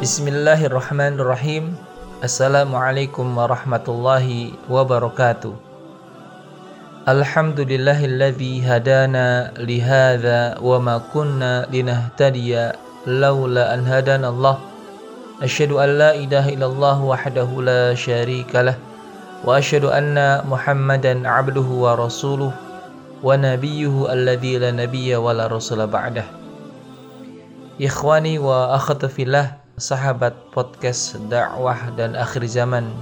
Bismillahirrahmanirrahim. Assalamualaikum warahmatullahi wabarakatuh. Alhamdulillahilladzi hadana lihadza wa ma kunna linahtadiya laula an hadana Allah. Asyhadu an la ilaha illallah wahdahu la syarika lah wa asyhadu anna Muhammadan abduhu wa rasuluh wa nabiyyuhu alladzi la nabiyya wa la rasula ba'dah. Ikhwani wa akhwati fillah sahabat podcast dakwah dan akhir zaman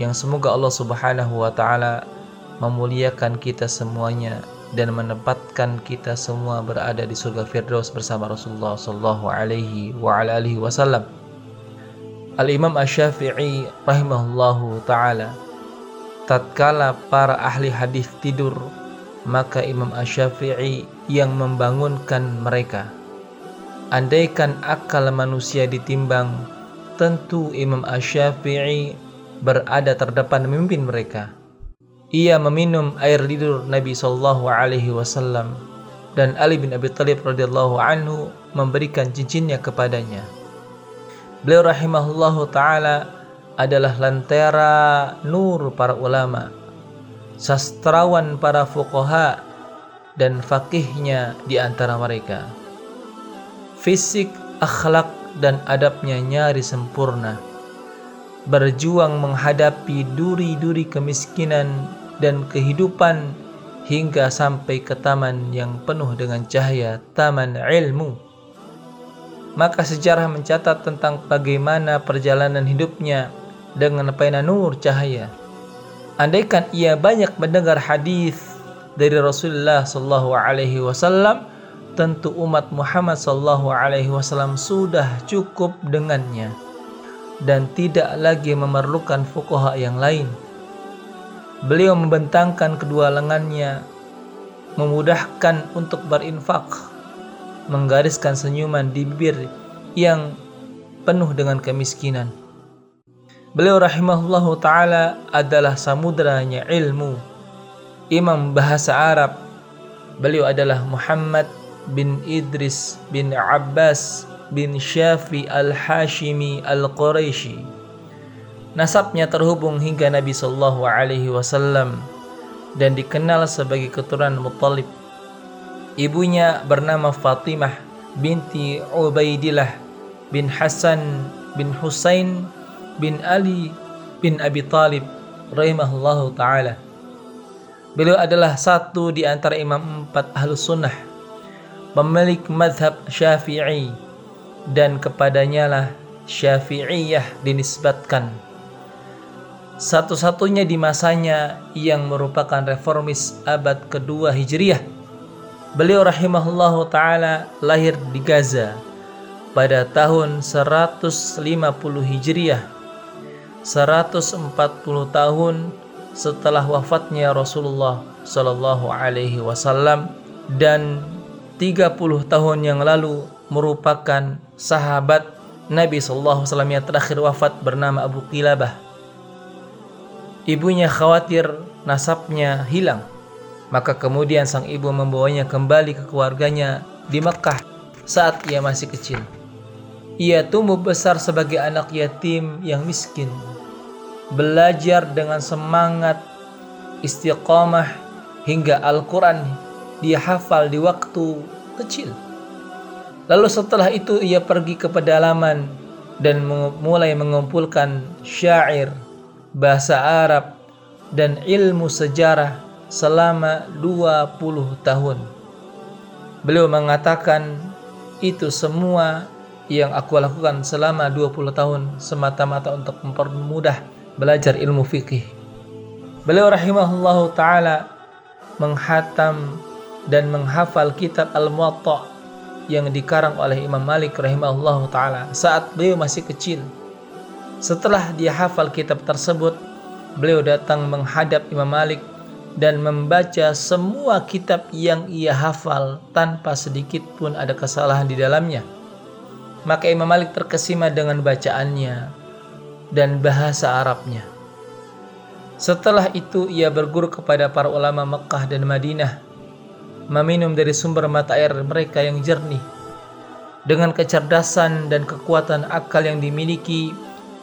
yang semoga Allah Subhanahu wa taala memuliakan kita semuanya dan menempatkan kita semua berada di surga Firdaus bersama Rasulullah sallallahu alaihi wa ala alihi wasallam. Al-Imam Asy-Syafi'i rahimahullahu taala tatkala para ahli hadis tidur maka Imam Asy-Syafi'i yang membangunkan mereka Andaikan akal manusia ditimbang, tentu Imam Ash-Syafi'i berada terdepan memimpin mereka. Ia meminum air lidur Nabi Shallallahu Alaihi Wasallam dan Ali bin Abi Thalib radhiyallahu anhu memberikan cincinnya kepadanya. Beliau rahimahullahu taala adalah lentera nur para ulama, sastrawan para fuqaha dan fakihnya di antara mereka fisik, akhlak, dan adabnya nyaris sempurna. Berjuang menghadapi duri-duri kemiskinan dan kehidupan hingga sampai ke taman yang penuh dengan cahaya, taman ilmu. Maka sejarah mencatat tentang bagaimana perjalanan hidupnya dengan pena nur cahaya. Andaikan ia banyak mendengar hadis dari Rasulullah sallallahu alaihi wasallam, tentu umat Muhammad sallallahu alaihi wasallam sudah cukup dengannya dan tidak lagi memerlukan fuqaha yang lain. Beliau membentangkan kedua lengannya, memudahkan untuk berinfak, menggariskan senyuman di bibir yang penuh dengan kemiskinan. Beliau rahimahullahu taala adalah samudranya ilmu, imam bahasa Arab. Beliau adalah Muhammad bin Idris bin Abbas bin Syafi al-Hashimi al-Quraisy. Nasabnya terhubung hingga Nabi Shallallahu Alaihi Wasallam dan dikenal sebagai keturunan Muttalib. Ibunya bernama Fatimah binti Ubaidillah bin Hasan bin Husain bin Ali bin Abi Talib rahimahullahu taala. Beliau adalah satu di antara imam empat ahlus sunnah pemilik madhab syafi'i. Dan kepadanya lah syafi'iyah dinisbatkan. Satu-satunya di masanya yang merupakan reformis abad kedua hijriyah beliau rahimahullahu taala lahir di Gaza pada tahun 150 hijriyah 140 tahun setelah wafatnya Rasulullah Shallallahu alaihi wasallam dan 30 tahun yang lalu merupakan sahabat Nabi SAW yang terakhir wafat bernama Abu Qilabah. Ibunya khawatir nasabnya hilang. Maka kemudian sang ibu membawanya kembali ke keluarganya di Mekah saat ia masih kecil. Ia tumbuh besar sebagai anak yatim yang miskin. Belajar dengan semangat istiqamah hingga Al-Quran dia hafal di waktu kecil. Lalu setelah itu ia pergi ke pedalaman dan mulai mengumpulkan syair, bahasa Arab, dan ilmu sejarah selama 20 tahun. Beliau mengatakan itu semua yang aku lakukan selama 20 tahun semata-mata untuk mempermudah belajar ilmu fikih. Beliau rahimahullahu taala menghatam dan menghafal kitab Al-Muwatta yang dikarang oleh Imam Malik rahimahullah taala saat beliau masih kecil. Setelah dia hafal kitab tersebut, beliau datang menghadap Imam Malik dan membaca semua kitab yang ia hafal tanpa sedikit pun ada kesalahan di dalamnya. Maka Imam Malik terkesima dengan bacaannya dan bahasa Arabnya. Setelah itu ia berguru kepada para ulama Mekah dan Madinah meminum dari sumber mata air mereka yang jernih. Dengan kecerdasan dan kekuatan akal yang dimiliki,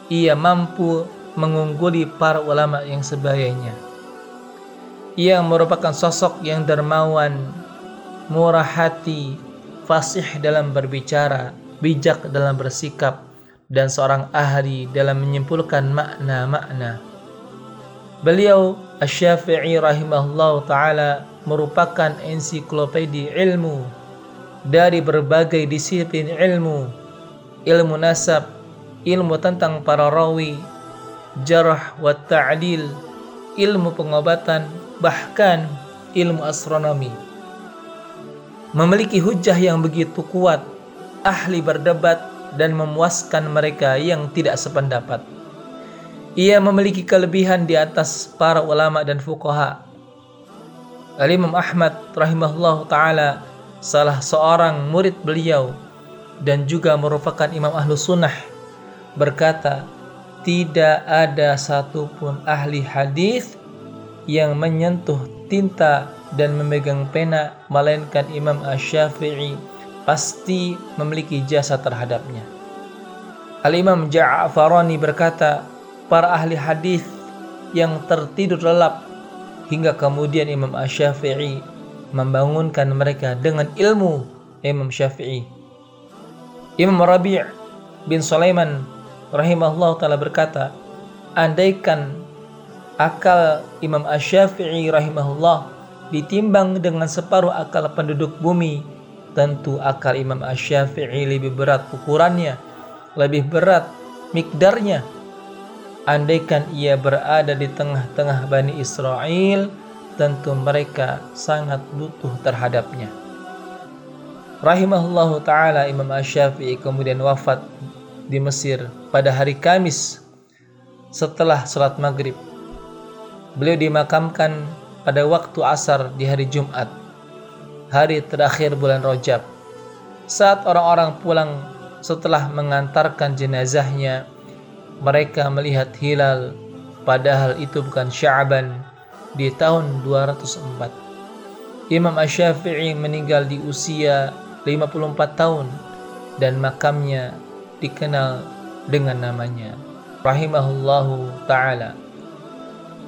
ia mampu mengungguli para ulama yang sebayanya. Ia merupakan sosok yang dermawan, murah hati, fasih dalam berbicara, bijak dalam bersikap, dan seorang ahli dalam menyimpulkan makna-makna. Beliau Asy-Syafi'i taala merupakan ensiklopedi ilmu dari berbagai disiplin ilmu, ilmu nasab, ilmu tentang para rawi, jarah wa ta'dil, ilmu pengobatan, bahkan ilmu astronomi. Memiliki hujah yang begitu kuat, ahli berdebat dan memuaskan mereka yang tidak sependapat. Ia memiliki kelebihan di atas para ulama dan fuqaha. Al-Imam Ahmad rahimahullah taala salah seorang murid beliau dan juga merupakan imam ahlu sunnah berkata tidak ada satupun ahli hadis yang menyentuh tinta dan memegang pena melainkan Imam Ash-Syafi'i pasti memiliki jasa terhadapnya. Al-Imam Ja'farani berkata, para ahli hadis yang tertidur lelap hingga kemudian Imam Asy-Syafi'i membangunkan mereka dengan ilmu Imam Syafi'i. Imam Rabi' bin Sulaiman rahimahullah taala berkata, andaikan akal Imam Asy-Syafi'i rahimahullah ditimbang dengan separuh akal penduduk bumi, tentu akal Imam Asy-Syafi'i lebih berat ukurannya, lebih berat mikdarnya Andaikan ia berada di tengah-tengah Bani Israel, tentu mereka sangat butuh terhadapnya. Rahimahullahu taala Imam Asy-Syafi'i kemudian wafat di Mesir pada hari Kamis setelah salat maghrib. Beliau dimakamkan pada waktu asar di hari Jumat, hari terakhir bulan Rajab. Saat orang-orang pulang setelah mengantarkan jenazahnya mereka melihat hilal padahal itu bukan Sya'ban di tahun 204. Imam Asy-Syafi'i meninggal di usia 54 tahun dan makamnya dikenal dengan namanya rahimahullahu taala.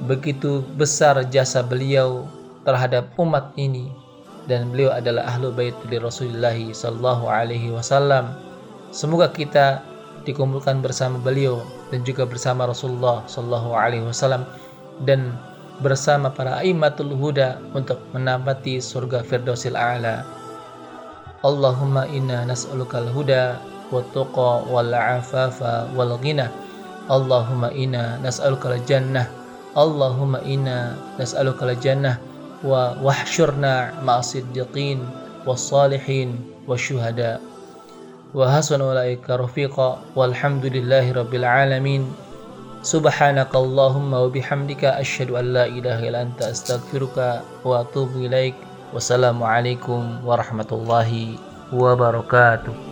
Begitu besar jasa beliau terhadap umat ini dan beliau adalah ahlu bait dari Rasulullah sallallahu alaihi wasallam. Semoga kita dikumpulkan bersama beliau dan juga bersama Rasulullah Shallallahu Alaihi Wasallam dan bersama para aimatul huda untuk menapati surga firdausil a'la. Allahumma inna nas'aluka al-huda wa tuqa wal afafa wal ghina. Allahumma inna nas'aluka al-jannah. Allahumma inna nas'aluka al-jannah wa wahsyurna ma'as-siddiqin was-salihin wasyuhada. وحسن أولئك رفيقا والحمد لله رب العالمين. سبحانك اللهم وبحمدك أشهد أن لا إله إلا أنت أستغفرك وأتوب إليك. والسلام عليكم ورحمة الله وبركاته.